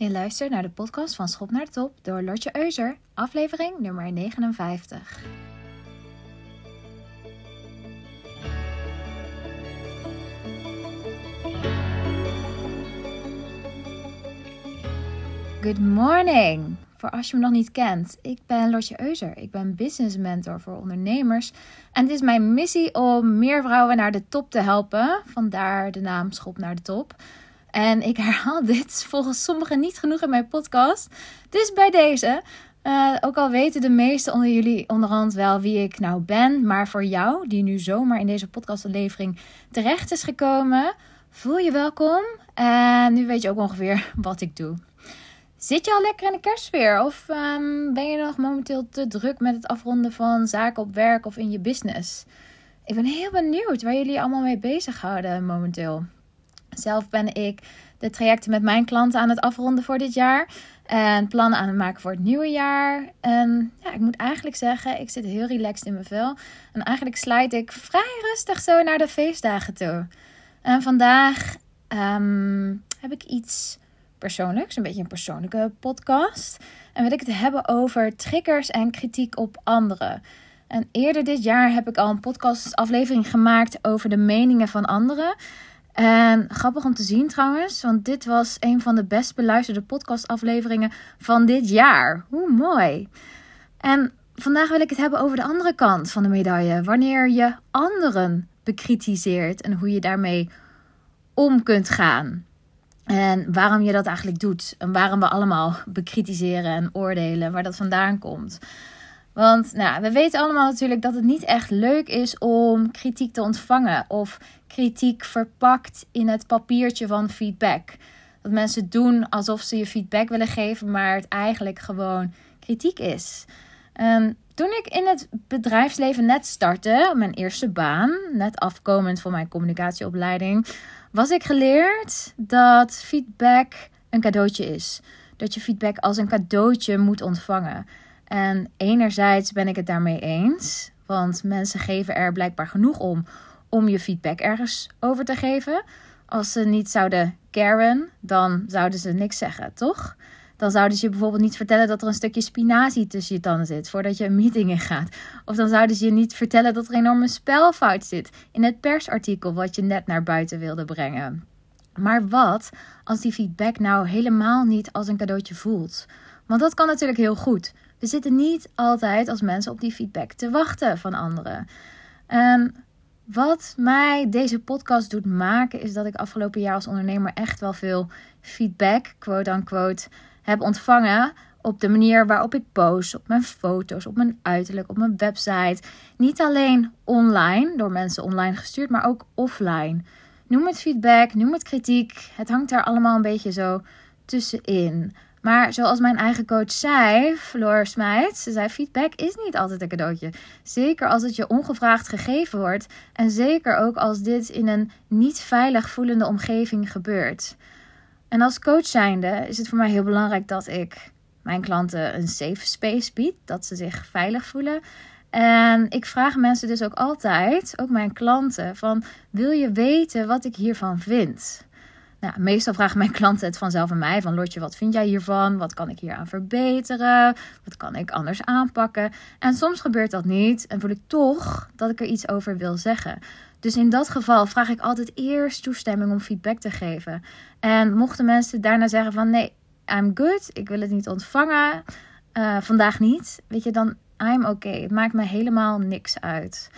Je luistert naar de podcast van Schop naar de Top door Lotje Euser, aflevering nummer 59. Good morning! Voor als je me nog niet kent, ik ben Lotje Euser. Ik ben business mentor voor ondernemers. En het is mijn missie om meer vrouwen naar de top te helpen. Vandaar de naam Schop naar de Top. En ik herhaal dit volgens sommigen niet genoeg in mijn podcast. Dus bij deze. Uh, ook al weten de meesten onder jullie onderhand wel wie ik nou ben. Maar voor jou, die nu zomaar in deze podcastlevering terecht is gekomen, voel je welkom. En nu weet je ook ongeveer wat ik doe. Zit je al lekker in de kerstsfeer? Of um, ben je nog momenteel te druk met het afronden van zaken op werk of in je business? Ik ben heel benieuwd waar jullie allemaal mee bezighouden momenteel. Zelf ben ik de trajecten met mijn klanten aan het afronden voor dit jaar. En plannen aan het maken voor het nieuwe jaar. En ja, ik moet eigenlijk zeggen, ik zit heel relaxed in mijn vel. En eigenlijk slijt ik vrij rustig zo naar de feestdagen toe. En vandaag um, heb ik iets persoonlijks, een beetje een persoonlijke podcast. En wil ik het hebben over triggers en kritiek op anderen. En eerder dit jaar heb ik al een podcastaflevering gemaakt over de meningen van anderen. En grappig om te zien trouwens, want dit was een van de best beluisterde podcastafleveringen van dit jaar. Hoe mooi. En vandaag wil ik het hebben over de andere kant van de medaille. Wanneer je anderen bekritiseert en hoe je daarmee om kunt gaan. En waarom je dat eigenlijk doet. En waarom we allemaal bekritiseren en oordelen, waar dat vandaan komt. Want nou, we weten allemaal natuurlijk dat het niet echt leuk is om kritiek te ontvangen. Of kritiek verpakt in het papiertje van feedback. Dat mensen doen alsof ze je feedback willen geven, maar het eigenlijk gewoon kritiek is. En toen ik in het bedrijfsleven net startte, mijn eerste baan, net afkomend van mijn communicatieopleiding, was ik geleerd dat feedback een cadeautje is. Dat je feedback als een cadeautje moet ontvangen. En enerzijds ben ik het daarmee eens, want mensen geven er blijkbaar genoeg om om je feedback ergens over te geven. Als ze niet zouden caren, dan zouden ze niks zeggen, toch? Dan zouden ze je bijvoorbeeld niet vertellen dat er een stukje spinazie tussen je tanden zit voordat je een meeting ingaat. Of dan zouden ze je niet vertellen dat er een enorme spelfout zit in het persartikel wat je net naar buiten wilde brengen. Maar wat als die feedback nou helemaal niet als een cadeautje voelt? Want dat kan natuurlijk heel goed. We zitten niet altijd als mensen op die feedback te wachten van anderen. En wat mij deze podcast doet maken, is dat ik afgelopen jaar als ondernemer echt wel veel feedback, quote unquote, heb ontvangen. Op de manier waarop ik post, op mijn foto's, op mijn uiterlijk, op mijn website. Niet alleen online, door mensen online gestuurd, maar ook offline. Noem het feedback, noem het kritiek. Het hangt daar allemaal een beetje zo tussenin. Maar zoals mijn eigen coach zei, Floor Smijt, ze zei: feedback is niet altijd een cadeautje. Zeker als het je ongevraagd gegeven wordt. En zeker ook als dit in een niet veilig voelende omgeving gebeurt. En als coach zijnde is het voor mij heel belangrijk dat ik mijn klanten een safe space bied. Dat ze zich veilig voelen. En ik vraag mensen dus ook altijd, ook mijn klanten, van wil je weten wat ik hiervan vind? Nou, meestal vragen mijn klanten het vanzelf aan mij. Van Lotje, wat vind jij hiervan? Wat kan ik hier aan verbeteren? Wat kan ik anders aanpakken? En soms gebeurt dat niet. En voel ik toch dat ik er iets over wil zeggen. Dus in dat geval vraag ik altijd eerst toestemming om feedback te geven. En mochten mensen daarna zeggen van nee, I'm good. Ik wil het niet ontvangen. Uh, vandaag niet. Weet je, dan I'm okay. Het maakt me helemaal niks uit.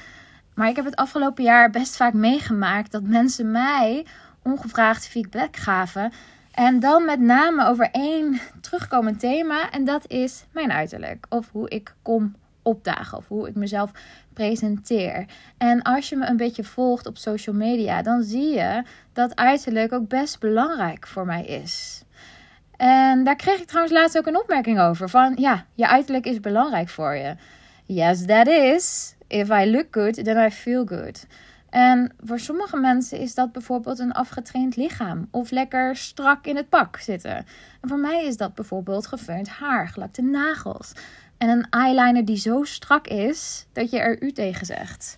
Maar ik heb het afgelopen jaar best vaak meegemaakt dat mensen mij ongevraagd feedback gaven. En dan met name over één terugkomend thema. En dat is mijn uiterlijk. Of hoe ik kom opdagen. Of hoe ik mezelf presenteer. En als je me een beetje volgt op social media, dan zie je dat uiterlijk ook best belangrijk voor mij is. En daar kreeg ik trouwens laatst ook een opmerking over. Van ja, je uiterlijk is belangrijk voor je. Yes, that is. If I look good, then I feel good. En voor sommige mensen is dat bijvoorbeeld een afgetraind lichaam of lekker strak in het pak zitten. En voor mij is dat bijvoorbeeld gefeund haar, gelakte nagels en een eyeliner die zo strak is dat je er u tegen zegt.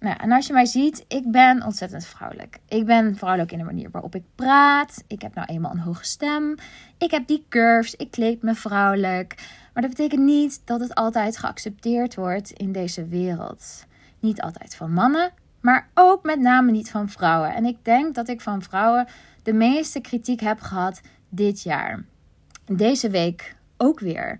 Nou, en als je mij ziet, ik ben ontzettend vrouwelijk. Ik ben vrouwelijk in de manier waarop ik praat. Ik heb nou eenmaal een hoge stem. Ik heb die curves. Ik kleed me vrouwelijk. Maar dat betekent niet dat het altijd geaccepteerd wordt in deze wereld. Niet altijd van mannen, maar ook met name niet van vrouwen. En ik denk dat ik van vrouwen de meeste kritiek heb gehad dit jaar. Deze week ook weer.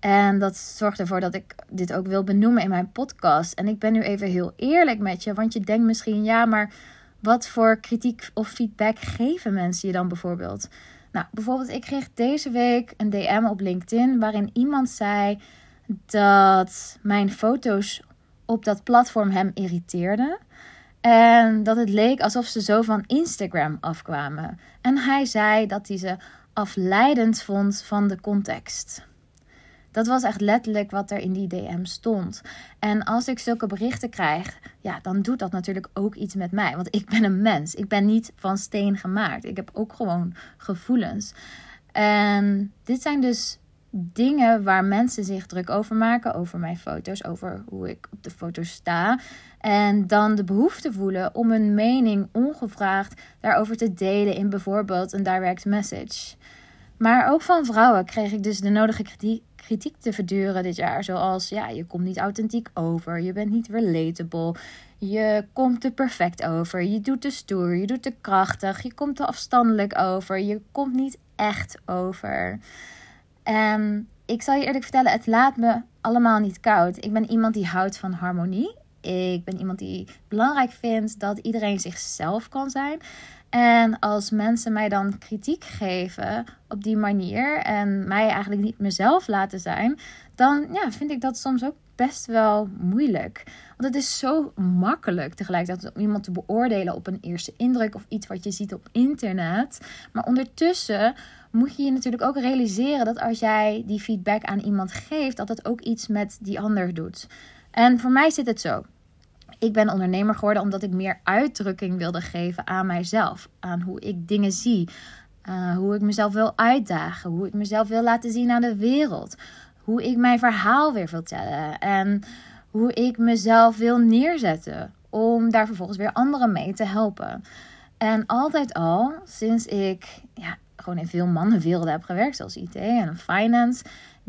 En dat zorgt ervoor dat ik dit ook wil benoemen in mijn podcast. En ik ben nu even heel eerlijk met je, want je denkt misschien, ja, maar wat voor kritiek of feedback geven mensen je dan bijvoorbeeld? Nou, bijvoorbeeld, ik kreeg deze week een DM op LinkedIn waarin iemand zei dat mijn foto's op dat platform hem irriteerden. En dat het leek alsof ze zo van Instagram afkwamen. En hij zei dat hij ze afleidend vond van de context. Dat was echt letterlijk wat er in die DM stond. En als ik zulke berichten krijg, ja, dan doet dat natuurlijk ook iets met mij. Want ik ben een mens. Ik ben niet van steen gemaakt. Ik heb ook gewoon gevoelens. En dit zijn dus dingen waar mensen zich druk over maken. Over mijn foto's, over hoe ik op de foto's sta. En dan de behoefte voelen om een mening ongevraagd daarover te delen in bijvoorbeeld een direct message. Maar ook van vrouwen kreeg ik dus de nodige kritiek, te verduren dit jaar. Zoals, ja, je komt niet authentiek over, je bent niet relatable, je komt te perfect over, je doet te stoer, je doet te krachtig, je komt te afstandelijk over, je komt niet echt over. En ik zal je eerlijk vertellen, het laat me allemaal niet koud. Ik ben iemand die houdt van harmonie. Ik ben iemand die belangrijk vindt dat iedereen zichzelf kan zijn. En als mensen mij dan kritiek geven op die manier en mij eigenlijk niet mezelf laten zijn, dan ja, vind ik dat soms ook best wel moeilijk. Want het is zo makkelijk tegelijkertijd om iemand te beoordelen op een eerste indruk of iets wat je ziet op internet. Maar ondertussen moet je je natuurlijk ook realiseren dat als jij die feedback aan iemand geeft, dat het ook iets met die ander doet. En voor mij zit het zo. Ik ben ondernemer geworden omdat ik meer uitdrukking wilde geven aan mijzelf. Aan hoe ik dingen zie. Uh, hoe ik mezelf wil uitdagen. Hoe ik mezelf wil laten zien aan de wereld. Hoe ik mijn verhaal weer wil vertellen. En hoe ik mezelf wil neerzetten. Om daar vervolgens weer anderen mee te helpen. En altijd al, sinds ik ja, gewoon in veel mannenwerelden heb gewerkt, zoals IT en finance,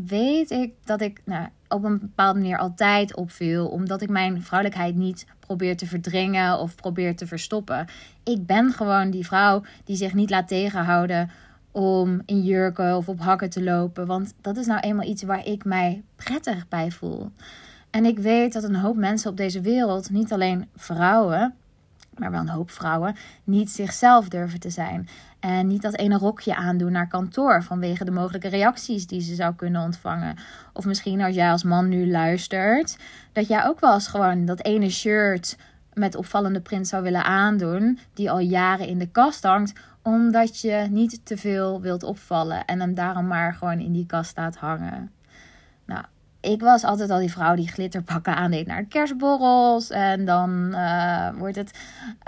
weet ik dat ik nou, op een bepaalde manier altijd opviel. Omdat ik mijn vrouwelijkheid niet probeer te verdringen of probeer te verstoppen. Ik ben gewoon die vrouw die zich niet laat tegenhouden om in jurken of op hakken te lopen. Want dat is nou eenmaal iets waar ik mij prettig bij voel. En ik weet dat een hoop mensen op deze wereld, niet alleen vrouwen, maar wel een hoop vrouwen, niet zichzelf durven te zijn. En niet dat ene rokje aandoen naar kantoor vanwege de mogelijke reacties die ze zou kunnen ontvangen. Of misschien als jij als man nu luistert, dat jij ook wel eens gewoon dat ene shirt met opvallende print zou willen aandoen, die al jaren in de kast hangt, omdat je niet te veel wilt opvallen en hem daarom maar gewoon in die kast staat hangen. Ik was altijd al die vrouw die glitterpakken aandeed naar kerstborrels. En dan uh, wordt het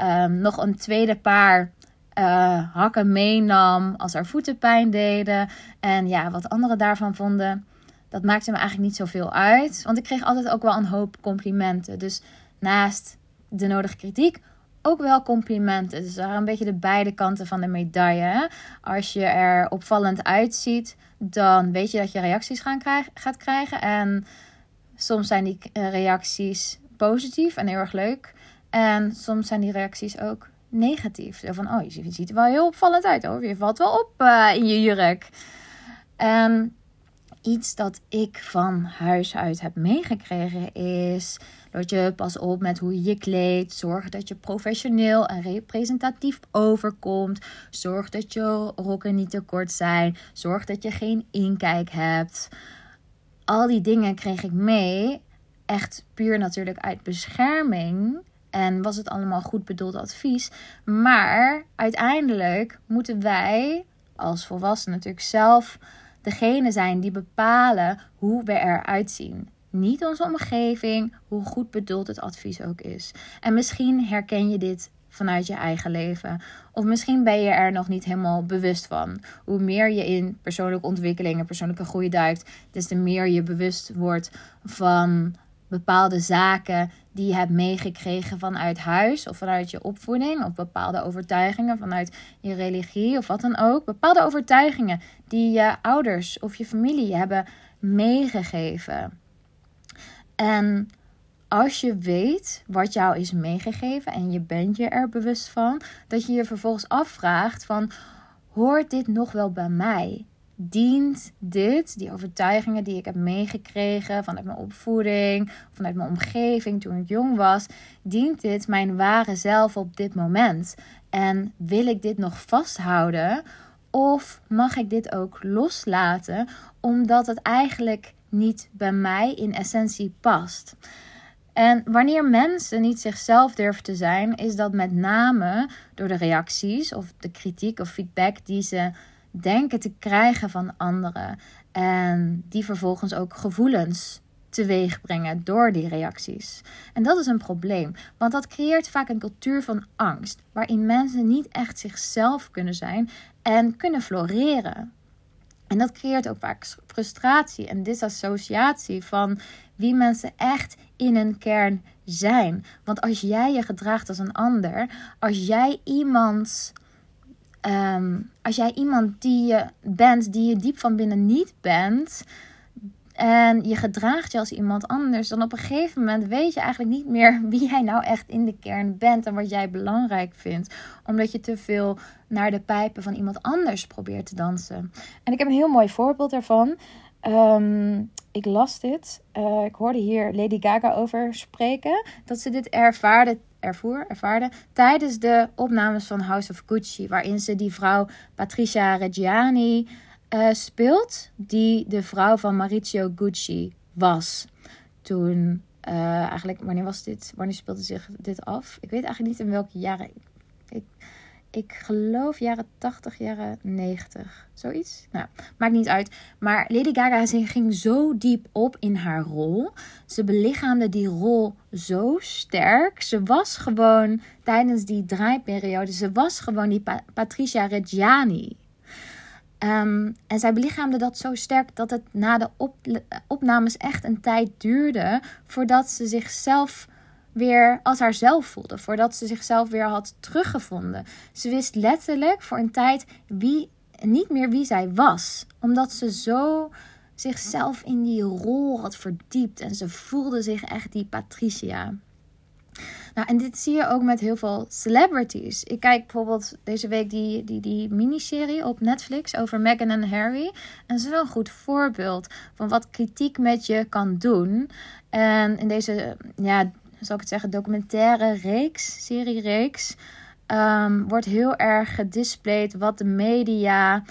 um, nog een tweede paar uh, hakken meenam als haar voeten pijn deden. En ja, wat anderen daarvan vonden, dat maakte me eigenlijk niet zoveel uit. Want ik kreeg altijd ook wel een hoop complimenten. Dus naast de nodige kritiek ook wel complimenten. Dus daar een beetje de beide kanten van de medaille. Als je er opvallend uitziet, dan weet je dat je reacties gaan krijgen, gaat krijgen. En soms zijn die eh, reacties positief en heel erg leuk. En soms zijn die reacties ook negatief. Zo van, oh, je ziet er wel heel opvallend uit hoor. Je valt wel op uh, in je jurk. En iets dat ik van huis uit heb meegekregen is dat je pas op met hoe je je kleedt. Zorg dat je professioneel en representatief overkomt. Zorg dat je rokken niet te kort zijn. Zorg dat je geen inkijk hebt. Al die dingen kreeg ik mee. Echt puur natuurlijk uit bescherming. En was het allemaal goed bedoeld advies. Maar uiteindelijk moeten wij als volwassenen natuurlijk zelf degene zijn die bepalen hoe we eruit zien. Niet onze omgeving, hoe goed bedoeld het advies ook is. En misschien herken je dit vanuit je eigen leven. Of misschien ben je er nog niet helemaal bewust van. Hoe meer je in persoonlijke ontwikkeling en persoonlijke groei duikt, des te meer je bewust wordt van bepaalde zaken die je hebt meegekregen vanuit huis of vanuit je opvoeding of bepaalde overtuigingen vanuit je religie of wat dan ook. Bepaalde overtuigingen die je ouders of je familie hebben meegegeven. En als je weet wat jou is meegegeven en je bent je er bewust van, dat je je vervolgens afvraagt van hoort dit nog wel bij mij? Dient dit, die overtuigingen die ik heb meegekregen vanuit mijn opvoeding, vanuit mijn omgeving toen ik jong was, dient dit mijn ware zelf op dit moment? En wil ik dit nog vasthouden? Of mag ik dit ook loslaten, omdat het eigenlijk niet bij mij in essentie past? En wanneer mensen niet zichzelf durven te zijn, is dat met name door de reacties of de kritiek of feedback die ze denken te krijgen van anderen. En die vervolgens ook gevoelens teweeg brengen door die reacties. En dat is een probleem, want dat creëert vaak een cultuur van angst, waarin mensen niet echt zichzelf kunnen zijn en kunnen floreren. En dat creëert ook vaak frustratie en disassociatie van wie mensen echt in een kern zijn. Want als jij je gedraagt als een ander, als jij iemand Ehm, als jij iemand die je bent, die je diep van binnen niet bent. En je gedraagt je als iemand anders, dan op een gegeven moment weet je eigenlijk niet meer wie jij nou echt in de kern bent en wat jij belangrijk vindt. Omdat je te veel naar de pijpen van iemand anders probeert te dansen. En ik heb een heel mooi voorbeeld daarvan. Ehm, ik las dit. Uh, ik hoorde hier Lady Gaga over spreken. Dat ze dit ervaarde ervoer, ervaarde tijdens de opnames van House of Gucci, waarin ze die vrouw Patricia Reggiani uh, speelt, die de vrouw van Maurizio Gucci was. Toen, uh, eigenlijk, wanneer was dit? Wanneer speelde zich dit af? Ik weet eigenlijk niet in welke jaren. Ik geloof jaren 80, jaren 90. Zoiets. Nou, maakt niet uit. Maar Lady Gaga ging zo diep op in haar rol. Ze belichaamde die rol zo sterk. Ze was gewoon tijdens die draaiperiode, ze was gewoon die Patricia Reggiani. Um, en zij belichaamde dat zo sterk dat het na de opnames echt een tijd duurde voordat ze zichzelf weer als haarzelf voelde. Voordat ze zichzelf weer had teruggevonden. Ze wist letterlijk voor een tijd wie, niet meer wie zij was. Omdat ze zo zichzelf in die rol had verdiept. En ze voelde zich echt die Patricia. Nou, en dit zie je ook met heel veel celebrities. Ik kijk bijvoorbeeld deze week die, die, die miniserie op Netflix over Meghan en Harry. En dat is wel een goed voorbeeld van wat kritiek met je kan doen. En in deze ja, zal ik het zeggen, documentaire reeks, serie-reeks, um, wordt heel erg gedisplayed wat de media,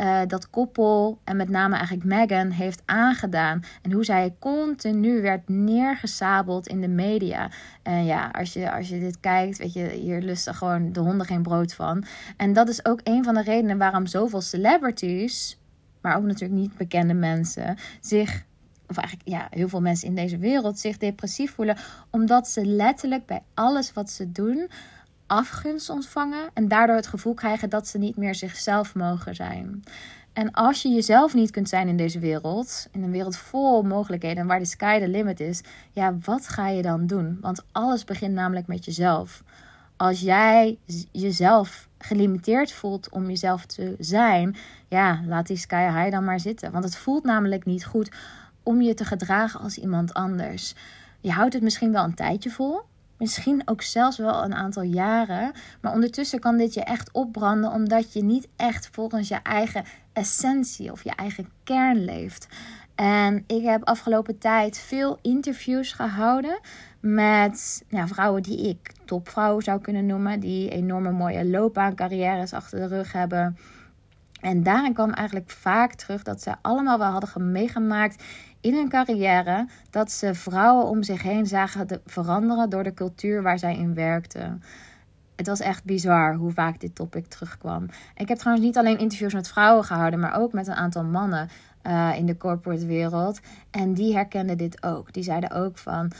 uh, dat koppel en met name eigenlijk Meghan heeft aangedaan. En hoe zij continu werd neergesabeld in de media. En ja, als je, als je dit kijkt, weet je, hier lusten gewoon de honden geen brood van. En dat is ook een van de redenen waarom zoveel celebrities, maar ook natuurlijk niet bekende mensen, zich of eigenlijk ja, heel veel mensen in deze wereld zich depressief voelen, omdat ze letterlijk bij alles wat ze doen afgunst ontvangen en daardoor het gevoel krijgen dat ze niet meer zichzelf mogen zijn. En als je jezelf niet kunt zijn in deze wereld, in een wereld vol mogelijkheden waar de sky the limit is, ja, wat ga je dan doen? Want alles begint namelijk met jezelf. Als jij jezelf gelimiteerd voelt om jezelf te zijn, ja, laat die sky high dan maar zitten. Want het voelt namelijk niet goed om je te gedragen als iemand anders. Je houdt het misschien wel een tijdje vol. Misschien ook zelfs wel een aantal jaren. Maar ondertussen kan dit je echt opbranden omdat je niet echt volgens je eigen essentie of je eigen kern leeft. En ik heb afgelopen tijd veel interviews gehouden met vrouwen die ik topvrouwen zou kunnen noemen. Die enorme mooie loopbaancarrières achter de rug hebben. En daarin kwam eigenlijk vaak terug dat ze allemaal wel hadden meegemaakt in hun carrière dat ze vrouwen om zich heen zagen veranderen door de cultuur waar zij in werkten. Het was echt bizar hoe vaak dit topic terugkwam. Ik heb trouwens niet alleen interviews met vrouwen gehouden, maar ook met een aantal mannen. Uh, in de corporate wereld. En die herkenden dit ook. Die zeiden ook van,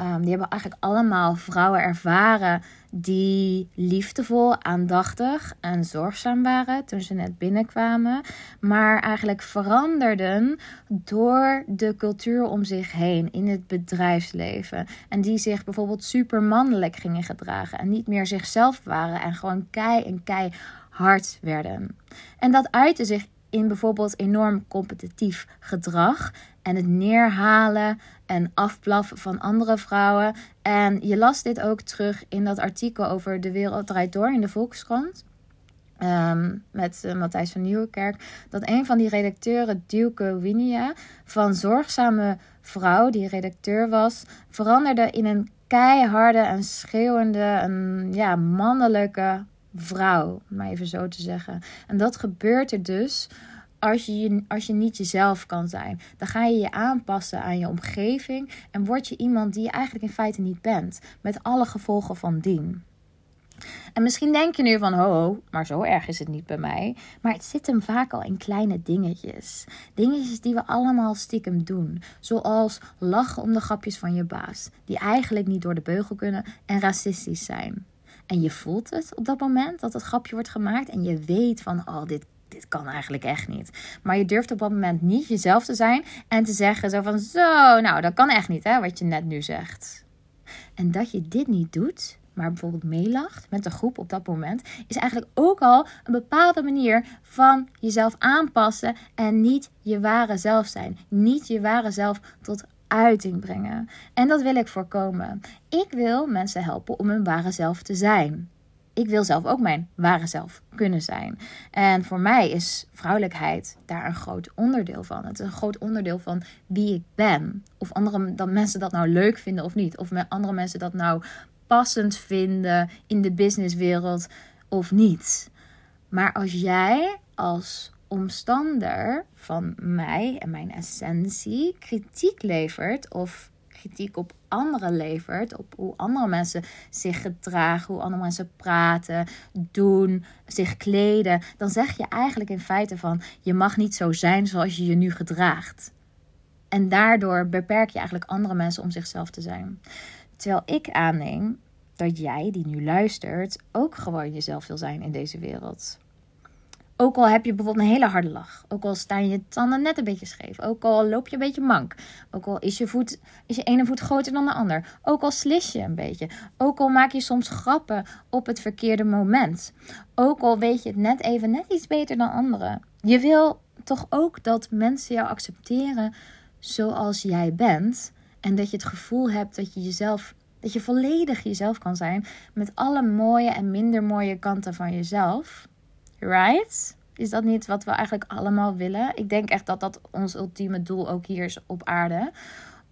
um, die hebben eigenlijk allemaal vrouwen ervaren die liefdevol, aandachtig en zorgzaam waren toen ze net binnenkwamen, maar eigenlijk veranderden door de cultuur om zich heen in het bedrijfsleven. En die zich bijvoorbeeld super mannelijk gingen gedragen en niet meer zichzelf waren en gewoon kei en kei hard werden. En dat uitte zich in bijvoorbeeld enorm competitief gedrag en het neerhalen en afblaffen van andere vrouwen. En je las dit ook terug in dat artikel over De Wereld Draait Door in de Volkskrant. Ehm, met uh, Matthijs van Nieuwenkerk. Dat een van die redacteuren, Duke Winia, van Zorgzame Vrouw, die redacteur was, veranderde in een keiharde en schreeuwende, een ja, mannelijke vrouw, om maar even zo te zeggen. En dat gebeurt er dus als je, als je niet jezelf kan zijn. Dan ga je je aanpassen aan je omgeving en word je iemand die je eigenlijk in feite niet bent. Met alle gevolgen van dien. En misschien denk je nu van, ho, maar zo erg is het niet bij mij. Maar het zit hem vaak al in kleine dingetjes. Dingetjes die we allemaal stiekem doen. Zoals lachen om de grapjes van je baas, die eigenlijk niet door de beugel kunnen en racistisch zijn. En je voelt het op dat moment dat het grapje wordt gemaakt. En je weet van, oh, dit, dit kan eigenlijk echt niet. Maar je durft op dat moment niet jezelf te zijn. En te zeggen zo van, zo, nou, dat kan echt niet, hè, wat je net nu zegt. En dat je dit niet doet, maar bijvoorbeeld meelacht met de groep op dat moment, is eigenlijk ook al een bepaalde manier van jezelf aanpassen en niet je ware zelf zijn. Niet je ware zelf tot uiting brengen. En dat wil ik voorkomen. Ik wil mensen helpen om hun ware zelf te zijn. Ik wil zelf ook mijn ware zelf kunnen zijn. En voor mij is vrouwelijkheid daar een groot onderdeel van. Het is een groot onderdeel van wie ik ben. Of andere dat mensen dat nou leuk vinden of niet. Of andere mensen dat nou passend vinden in de businesswereld of niet. Maar als jij als omstander van mij en mijn essentie kritiek levert of kritiek op anderen levert, op hoe andere mensen zich gedragen, hoe andere mensen praten, doen, zich kleden, dan zeg je eigenlijk in feite van je mag niet zo zijn zoals je je nu gedraagt. En daardoor beperk je eigenlijk andere mensen om zichzelf te zijn. Terwijl ik aanneem dat jij die nu luistert ook gewoon jezelf wil zijn in deze wereld. Ook al heb je bijvoorbeeld een hele harde lach. Ook al staan je tanden net een beetje scheef. Ook al loop je een beetje mank. Ook al is je, voet, is je ene voet groter dan de ander. Ook al slis je een beetje. Ook al maak je soms grappen op het verkeerde moment. Ook al weet je het net even net iets beter dan anderen. Je wil toch ook dat mensen jou accepteren zoals jij bent. En dat je het gevoel hebt dat je jezelf dat je volledig jezelf kan zijn met alle mooie en minder mooie kanten van jezelf. Right? Is dat niet wat we eigenlijk allemaal willen? Ik denk echt dat dat ons ultieme doel ook hier is op aarde.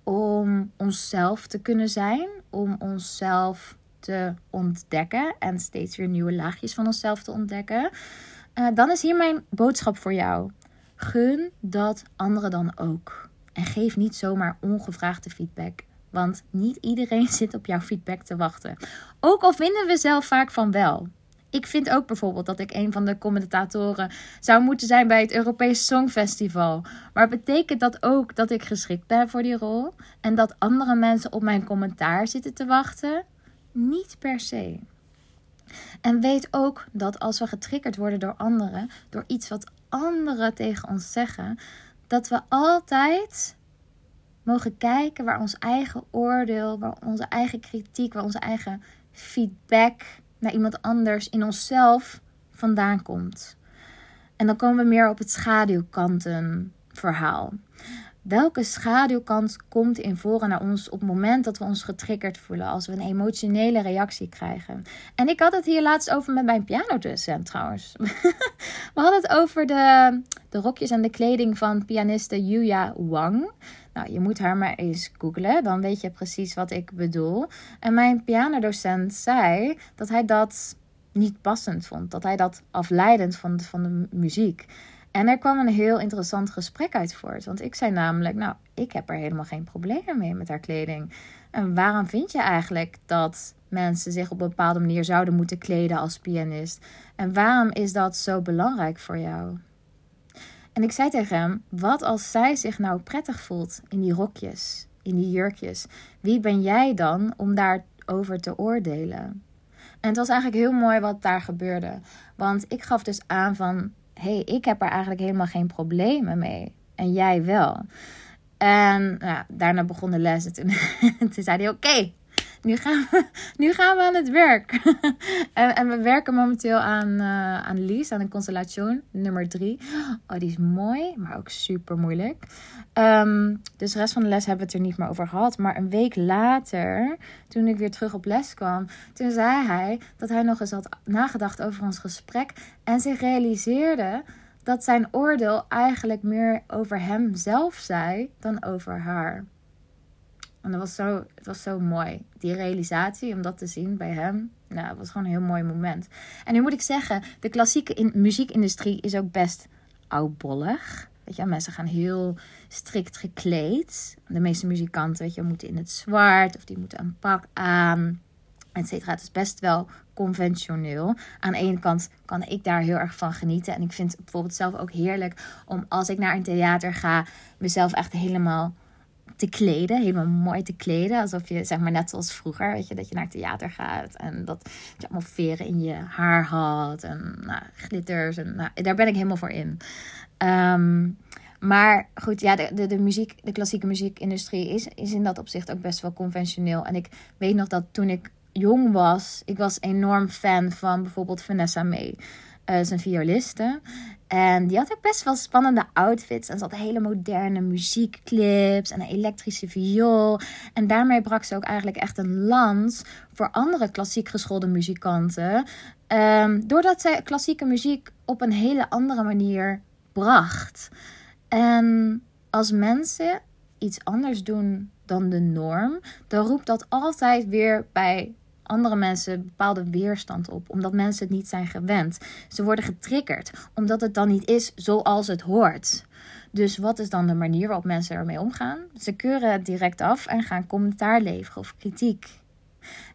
Om onszelf te kunnen zijn, om onszelf te ontdekken en steeds weer nieuwe laagjes van onszelf te ontdekken. Uh, dan is hier mijn boodschap voor jou. Gun dat anderen dan ook. En geef niet zomaar ongevraagde feedback. Want niet iedereen zit op jouw feedback te wachten. Ook al vinden we zelf vaak van wel. Ik vind ook bijvoorbeeld dat ik een van de commentatoren zou moeten zijn bij het Europees Songfestival. Maar betekent dat ook dat ik geschikt ben voor die rol? En dat andere mensen op mijn commentaar zitten te wachten? Niet per se. En weet ook dat als we getriggerd worden door anderen, door iets wat anderen tegen ons zeggen, dat we altijd mogen kijken waar ons eigen oordeel, waar onze eigen kritiek, waar onze eigen feedback naar iemand anders in onszelf vandaan komt. En dan komen we meer op het schaduwkantenverhaal. Welke schaduwkant komt in voren naar ons op het moment dat we ons getriggerd voelen, als we een emotionele reactie krijgen? En ik had het hier laatst over met mijn pianodocent trouwens. we hadden het over de, de rokjes en de kleding van pianiste Yuya Wang. Nou, je moet haar maar eens googlen, dan weet je precies wat ik bedoel. En mijn pianodocent zei dat hij dat niet passend vond, dat hij dat afleidend vond van de muziek. En er kwam een heel interessant gesprek uit voort. Want ik zei namelijk, nou, ik heb er helemaal geen problemen mee met haar kleding. En waarom vind je eigenlijk dat mensen zich op een bepaalde manier zouden moeten kleden als pianist? En waarom is dat zo belangrijk voor jou? En ik zei tegen hem: wat als zij zich nou prettig voelt in die rokjes, in die jurkjes? Wie ben jij dan om daarover te oordelen? En het was eigenlijk heel mooi wat daar gebeurde. Want ik gaf dus aan van, hey, ik heb er eigenlijk helemaal geen problemen mee. En jij wel. En nou, daarna begon de les. En toen, toen zei hij, oké, nu, gaan we, aan het werk. en, en, we werken momenteel aan, uh, aan Lies, aan een constellation, nummer drie. Oh, die is mooi, maar ook super moeilijk. Um, dus de rest van de les hebben we het er niet meer over gehad. Maar een week later, toen ik weer terug op les kwam, toen zei hij dat hij nog eens had nagedacht over ons gesprek. En zich realiseerde dat zijn oordeel eigenlijk meer over hemzelf zei dan over haar. En dat was zo, het was zo mooi. Die realisatie, om dat te zien bij hem. Nou, het was gewoon een heel mooi moment. En nu moet ik zeggen, de klassieke in, muziekindustrie is ook best oudbollig. Weet je, mensen gaan heel strikt gekleed. De meeste muzikanten, weet je, moeten in het zwart of die moeten een pak aan, et cetera. Het is best wel conventioneel. Aan de ene kant kan ik daar heel erg van genieten. En ik vind het bijvoorbeeld zelf ook heerlijk om als ik naar een theater ga, mezelf echt helemaal te kleden. Helemaal mooi te kleden. Alsof je, zeg maar, net zoals vroeger, weet je, dat je naar het theater gaat. En dat je allemaal veren in je haar had. En nou, glitters. En nou, daar ben ik helemaal voor in. Ehm, maar goed, ja, de, de, de, muziek, de klassieke muziekindustrie is, is in dat opzicht ook best wel conventioneel. En ik weet nog dat toen ik jong was, ik was enorm fan van bijvoorbeeld Vanessa May. Uh, zijn violiste. En die had ook best wel spannende outfits. En ze hele moderne muziekclips en een elektrische viool. En daarmee brak ze ook eigenlijk echt een lans voor andere klassiek geschoolde muzikanten. Um, doordat zij klassieke muziek op een hele andere manier bracht. En als mensen iets anders doen dan de norm, dan roept dat altijd weer bij andere mensen bepaalde weerstand op, omdat mensen het niet zijn gewend. Ze worden getriggerd, omdat het dan niet is zoals het hoort. Dus wat is dan de manier waarop mensen ermee omgaan? Ze keuren het direct af en gaan commentaar leveren of kritiek.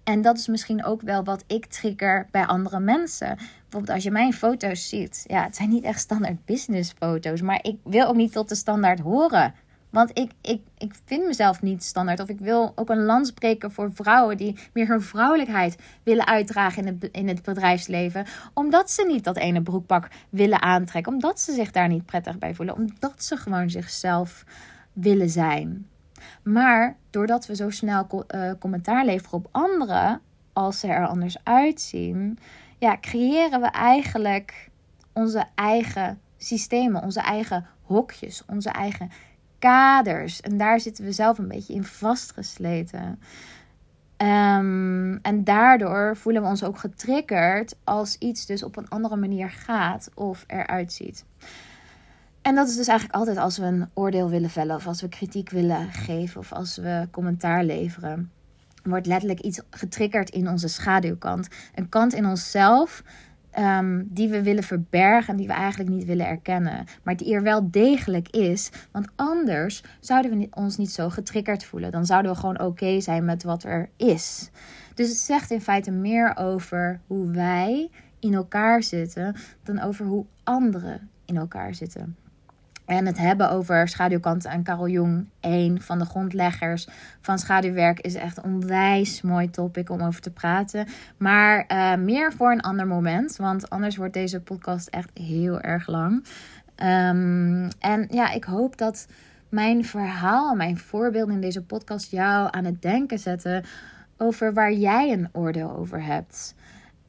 En dat is misschien ook wel wat ik trigger bij andere mensen. Bijvoorbeeld als je mijn foto's ziet. Ja, het zijn niet echt standaard business foto's. Maar ik wil ook niet tot de standaard horen. Want ik, ik, ik vind mezelf niet standaard. Of ik wil ook een lans breken voor vrouwen die meer hun vrouwelijkheid willen uitdragen in het, in het bedrijfsleven. Omdat ze niet dat ene broekpak willen aantrekken. Omdat ze zich daar niet prettig bij voelen. Omdat ze gewoon zichzelf willen zijn. Maar doordat we zo snel uh, commentaar leveren op anderen, als ze er anders uitzien, ja, creëren we eigenlijk onze eigen systemen, onze eigen hokjes, onze eigen kaders. En daar zitten we zelf een beetje in vastgesleten. Um, en daardoor voelen we ons ook getriggerd als iets dus op een andere manier gaat of eruit ziet. En dat is dus eigenlijk altijd als we een oordeel willen vellen, of als we kritiek willen geven, of als we commentaar leveren. Wordt letterlijk iets getriggerd in onze schaduwkant. Een kant in onszelf um, die we willen verbergen en die we eigenlijk niet willen erkennen. Maar die er wel degelijk is. Want anders zouden we ons niet zo getriggerd voelen. Dan zouden we gewoon oké zijn met wat er is. Dus het zegt in feite meer over hoe wij in elkaar zitten dan over hoe anderen in elkaar zitten. En het hebben over schaduwkanten en Carol Jung, een van de grondleggers van schaduwwerk, is echt een onwijs mooi topic om over te praten. Maar uh, meer voor een ander moment, want anders wordt deze podcast echt heel erg lang. Um, en ja, ik hoop dat mijn verhaal, mijn voorbeelden in deze podcast jou aan het denken zetten over waar jij een oordeel over hebt.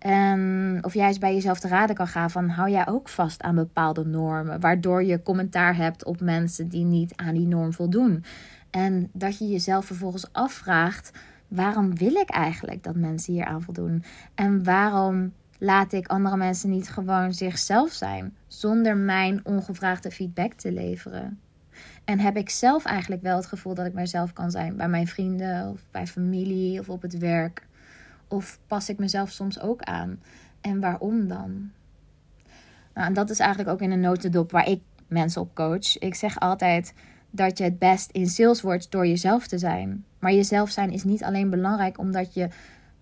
En of jij bij jezelf te raden kan gaan van hou jij ook vast aan bepaalde normen, waardoor je commentaar hebt op mensen die niet aan die norm voldoen. En dat je jezelf vervolgens afvraagt: waarom wil ik eigenlijk dat mensen hier aan voldoen? En waarom laat ik andere mensen niet gewoon zichzelf zijn zonder mijn ongevraagde feedback te leveren? En heb ik zelf eigenlijk wel het gevoel dat ik mezelf kan zijn bij mijn vrienden of bij familie of op het werk? Of pas ik mezelf soms ook aan? En waarom dan? Nou, en dat is eigenlijk ook in een notendop waar ik mensen op coach. Ik zeg altijd dat je het best in sales wordt door jezelf te zijn. Maar jezelf zijn is niet alleen belangrijk omdat je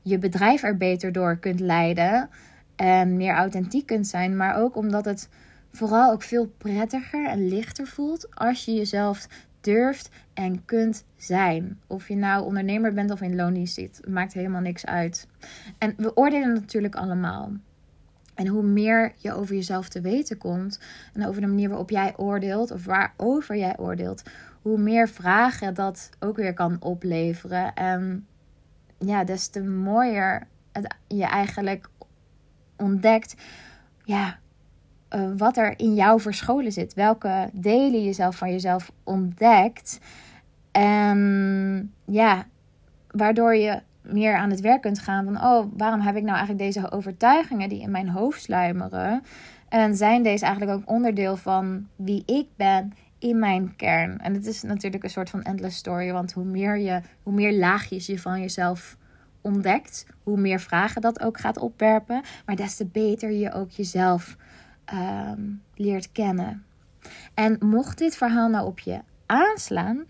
je bedrijf er beter door kunt leiden en meer authentiek kunt zijn, maar ook omdat het vooral ook veel prettiger en lichter voelt als je jezelf durft en kunt zijn. Of je nou ondernemer bent of in loondienst zit, maakt helemaal niks uit. En we oordelen natuurlijk allemaal. En hoe meer je over jezelf te weten komt en over de manier waarop jij oordeelt of waarover jij oordeelt, hoe meer vragen dat ook weer kan opleveren. En ja, des te mooier het je eigenlijk ontdekt, ja, uh, wat er in jou verscholen zit. Welke delen jezelf van jezelf ontdekt. En ja, waardoor je meer aan het werk kunt gaan van, oh, waarom heb ik nou eigenlijk deze overtuigingen die in mijn hoofd sluimeren? En zijn deze eigenlijk ook onderdeel van wie ik ben in mijn kern? En het is natuurlijk een soort van endless story, want hoe meer, je, hoe meer laagjes je van jezelf ontdekt, hoe meer vragen dat ook gaat opwerpen, maar des te beter je ook jezelf Ehm, leert kennen. En mocht dit verhaal nou op je aanslaan,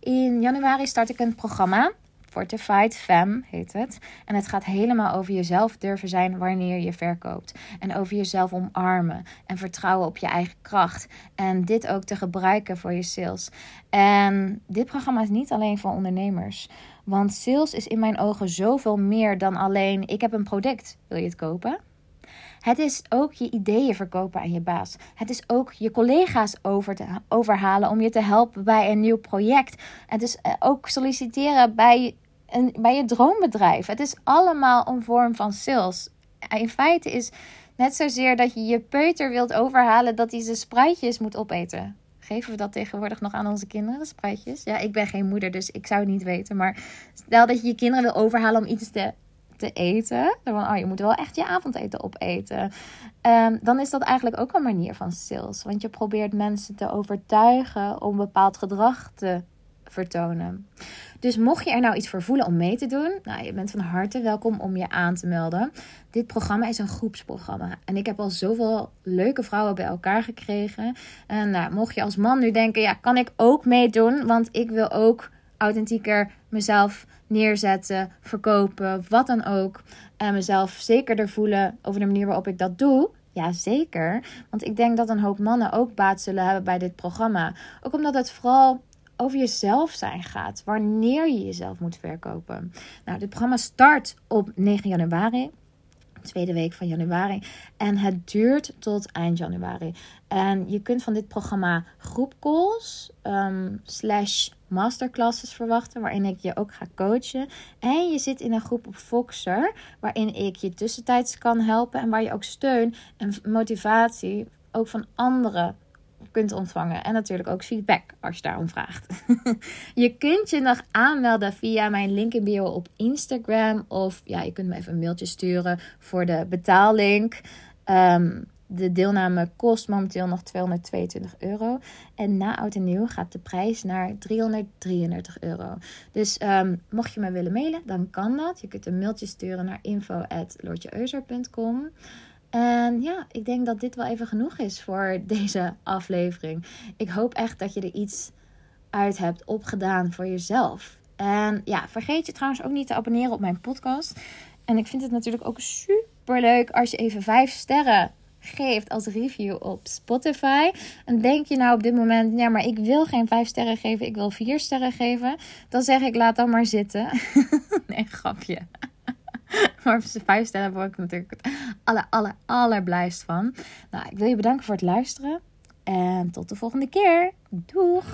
in januari start ik een programma. Fortified Fem heet het. En het gaat helemaal over jezelf durven zijn wanneer je verkoopt. En over jezelf omarmen. En vertrouwen op je eigen kracht. En dit ook te gebruiken voor je sales. En dit programma is niet alleen voor ondernemers. Want sales is in mijn ogen zoveel meer dan alleen: ik heb een product. Wil je het kopen? Het is ook je ideeën verkopen aan je baas. Het is ook je collega's over te, overhalen om je te helpen bij een nieuw project. Het is eh, ook solliciteren bij, een, bij je droombedrijf. Het is allemaal een vorm van sales. In feite is net zozeer dat je je peuter wilt overhalen dat hij zijn spruitjes moet opeten. Geven we dat tegenwoordig nog aan onze kinderen, de spruitjes? Ja, ik ben geen moeder, dus ik zou het niet weten. Maar stel dat je je kinderen wil overhalen om iets te te eten. Van, oh, je moet wel echt je avondeten opeten. Um, dan is dat eigenlijk ook een manier van sales. Want je probeert mensen te overtuigen om bepaald gedrag te vertonen. Dus mocht je er nou iets voor voelen om mee te doen, nou, je bent van harte welkom om je aan te melden. Dit programma is een groepsprogramma. En ik heb al zoveel leuke vrouwen bij elkaar gekregen. En nou, mocht je als man nu denken, ja, kan ik ook meedoen? Want ik wil ook authentieker mezelf neerzetten, verkopen, wat dan ook. En mezelf zekerder voelen over de manier waarop ik dat doe. Ja, zeker. Want ik denk dat een hoop mannen ook baat zullen hebben bij dit programma. Ook omdat het vooral over jezelf zijn gaat. Wanneer je jezelf moet verkopen. Nou, dit programma start op 9 januari tweede week van januari. En het duurt tot eind januari. En je kunt van dit programma groepcalls um, slash masterclasses verwachten, waarin ik je ook ga coachen. En je zit in een groep op Foxer, waarin ik je tussentijds kan helpen en waar je ook steun en motivatie ook van anderen kunt ontvangen. En natuurlijk ook feedback als je daarom vraagt. je kunt je nog aanmelden via mijn link in bio op Instagram. Of ja, je kunt me even een mailtje sturen voor de betaallink. Um, de deelname kost momenteel nog 222 euro. En na oud en nieuw gaat de prijs naar 333 euro. Dus um, mocht je me willen mailen, dan kan dat. Je kunt een mailtje sturen naar info.lordjeeuzer.com. En ja, ik denk dat dit wel even genoeg is voor deze aflevering. Ik hoop echt dat je er iets uit hebt opgedaan voor jezelf. En ja, vergeet je trouwens ook niet te abonneren op mijn podcast. En ik vind het natuurlijk ook super leuk als je even vijf sterren geeft als review op Spotify. En denk je nou op dit moment, ja, maar ik wil geen vijf sterren geven, ik wil vier sterren geven. Dan zeg ik, laat dan maar zitten. nee, grapje. maar vijf sterren word ik natuurlijk het aller, aller, allerblijst van. Nou, ik wil je bedanken voor het luisteren. En tot de volgende keer. Doeg!